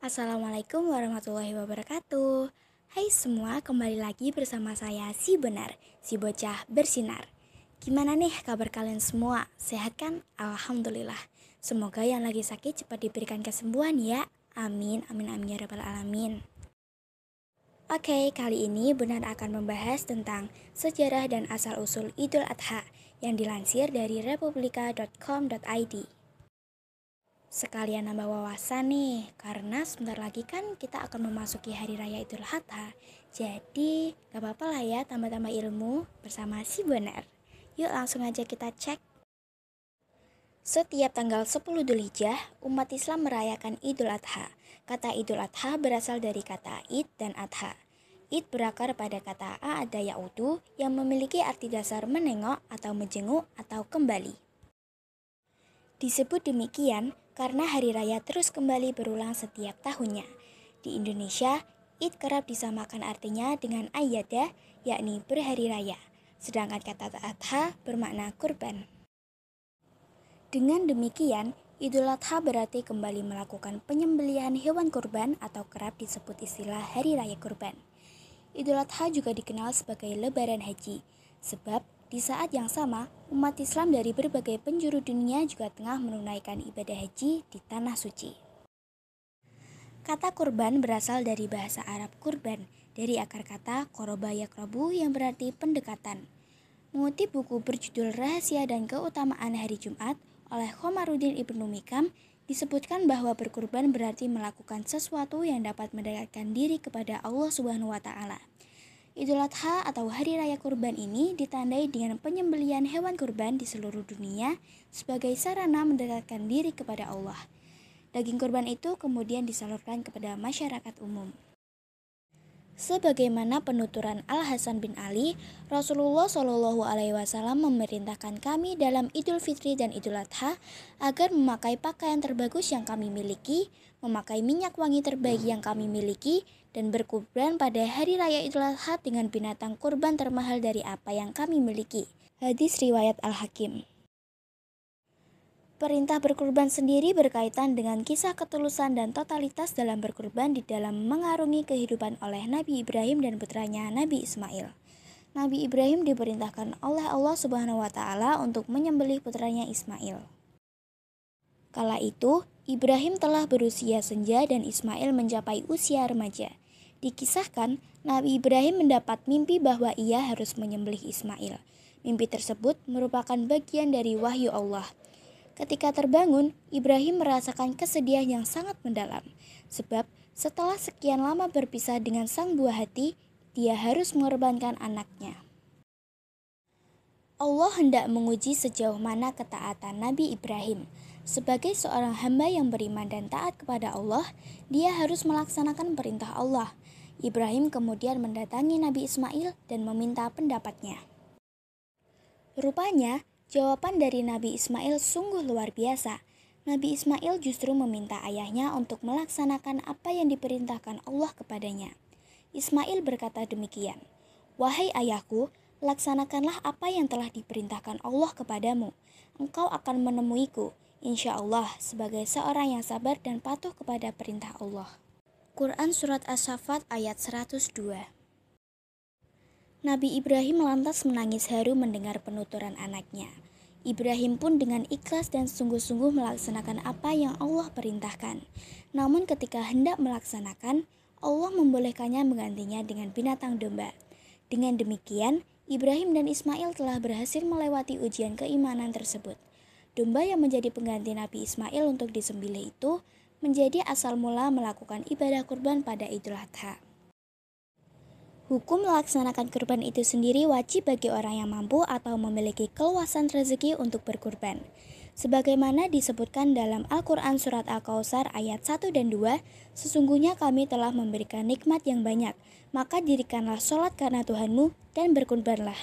Assalamualaikum warahmatullahi wabarakatuh Hai semua, kembali lagi bersama saya Si Benar, Si Bocah Bersinar Gimana nih kabar kalian semua? Sehat kan? Alhamdulillah Semoga yang lagi sakit cepat diberikan kesembuhan ya Amin, amin, amin ya rabbal alamin Oke, kali ini Benar akan membahas tentang sejarah dan asal-usul Idul Adha yang dilansir dari republika.com.id. Sekalian nambah wawasan nih, karena sebentar lagi kan kita akan memasuki Hari Raya Idul Adha. Jadi, gak apa-apa lah ya tambah-tambah ilmu bersama si Benar. Yuk langsung aja kita cek. Setiap tanggal 10 Dzulhijjah, umat Islam merayakan Idul Adha. Kata Idul Adha berasal dari kata Id dan Adha. Id berakar pada kata A'ada Ya'udu yang memiliki arti dasar menengok atau menjenguk atau kembali. Disebut demikian karena hari raya terus kembali berulang setiap tahunnya. Di Indonesia, Id kerap disamakan artinya dengan Ayyada, yakni berhari raya, sedangkan kata Adha bermakna kurban. Dengan demikian, Idul Adha berarti kembali melakukan penyembelihan hewan kurban atau kerap disebut istilah hari raya kurban. Idul Adha juga dikenal sebagai lebaran haji, sebab di saat yang sama, umat Islam dari berbagai penjuru dunia juga tengah menunaikan ibadah haji di tanah suci. Kata kurban berasal dari bahasa Arab kurban, dari akar kata koroba yakrobu yang berarti pendekatan. Mengutip buku berjudul Rahasia dan Keutamaan Hari Jumat oleh Khomaruddin Ibnu Mikam, disebutkan bahwa berkurban berarti melakukan sesuatu yang dapat mendekatkan diri kepada Allah Subhanahu wa taala. Idul Adha atau Hari Raya Kurban ini ditandai dengan penyembelian hewan kurban di seluruh dunia sebagai sarana mendekatkan diri kepada Allah. Daging kurban itu kemudian disalurkan kepada masyarakat umum. Sebagaimana penuturan Al Hasan bin Ali, Rasulullah Shallallahu Alaihi Wasallam memerintahkan kami dalam Idul Fitri dan Idul Adha agar memakai pakaian terbagus yang kami miliki, memakai minyak wangi terbaik yang kami miliki, dan berkurban pada hari raya Idul Adha dengan binatang kurban termahal dari apa yang kami miliki. Hadis riwayat Al Hakim. Perintah berkurban sendiri berkaitan dengan kisah ketulusan dan totalitas dalam berkurban di dalam mengarungi kehidupan oleh Nabi Ibrahim dan putranya Nabi Ismail. Nabi Ibrahim diperintahkan oleh Allah Subhanahu wa taala untuk menyembelih putranya Ismail. Kala itu, Ibrahim telah berusia senja dan Ismail mencapai usia remaja. Dikisahkan, Nabi Ibrahim mendapat mimpi bahwa ia harus menyembelih Ismail. Mimpi tersebut merupakan bagian dari wahyu Allah – Ketika terbangun, Ibrahim merasakan kesedihan yang sangat mendalam, sebab setelah sekian lama berpisah dengan sang buah hati, dia harus mengorbankan anaknya. Allah hendak menguji sejauh mana ketaatan Nabi Ibrahim. Sebagai seorang hamba yang beriman dan taat kepada Allah, dia harus melaksanakan perintah Allah. Ibrahim kemudian mendatangi Nabi Ismail dan meminta pendapatnya. Rupanya, Jawaban dari Nabi Ismail sungguh luar biasa. Nabi Ismail justru meminta ayahnya untuk melaksanakan apa yang diperintahkan Allah kepadanya. Ismail berkata demikian, "Wahai ayahku, laksanakanlah apa yang telah diperintahkan Allah kepadamu. Engkau akan menemuiku, insya Allah, sebagai seorang yang sabar dan patuh kepada perintah Allah." Quran Surat As-Safat ayat 102 Nabi Ibrahim lantas menangis haru mendengar penuturan anaknya. Ibrahim pun dengan ikhlas dan sungguh-sungguh melaksanakan apa yang Allah perintahkan. Namun ketika hendak melaksanakan, Allah membolehkannya menggantinya dengan binatang domba. Dengan demikian, Ibrahim dan Ismail telah berhasil melewati ujian keimanan tersebut. Domba yang menjadi pengganti Nabi Ismail untuk disembelih itu menjadi asal mula melakukan ibadah kurban pada Idul Adha. Hukum melaksanakan kurban itu sendiri wajib bagi orang yang mampu atau memiliki keluasan rezeki untuk berkurban. Sebagaimana disebutkan dalam Al-Quran Surat Al-Kawsar ayat 1 dan 2, sesungguhnya kami telah memberikan nikmat yang banyak, maka dirikanlah sholat karena Tuhanmu dan berkurbanlah.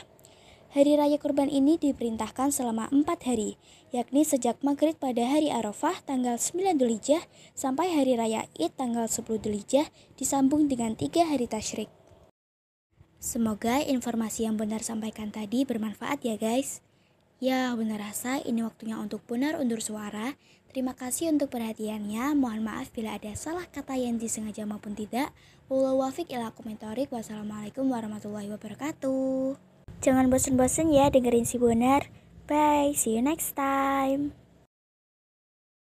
Hari Raya Kurban ini diperintahkan selama empat hari, yakni sejak maghrib pada hari Arafah tanggal 9 Dzulhijjah sampai hari Raya Id tanggal 10 Dzulhijjah disambung dengan tiga hari tasyrik. Semoga informasi yang benar sampaikan tadi bermanfaat ya guys. Ya, benar rasa ini waktunya untuk benar undur suara. Terima kasih untuk perhatiannya. Mohon maaf bila ada salah kata yang disengaja maupun tidak. Wallahu wafiq ila komentarik. Wassalamualaikum warahmatullahi wabarakatuh. Jangan bosan-bosan ya dengerin si Bonar. Bye, see you next time.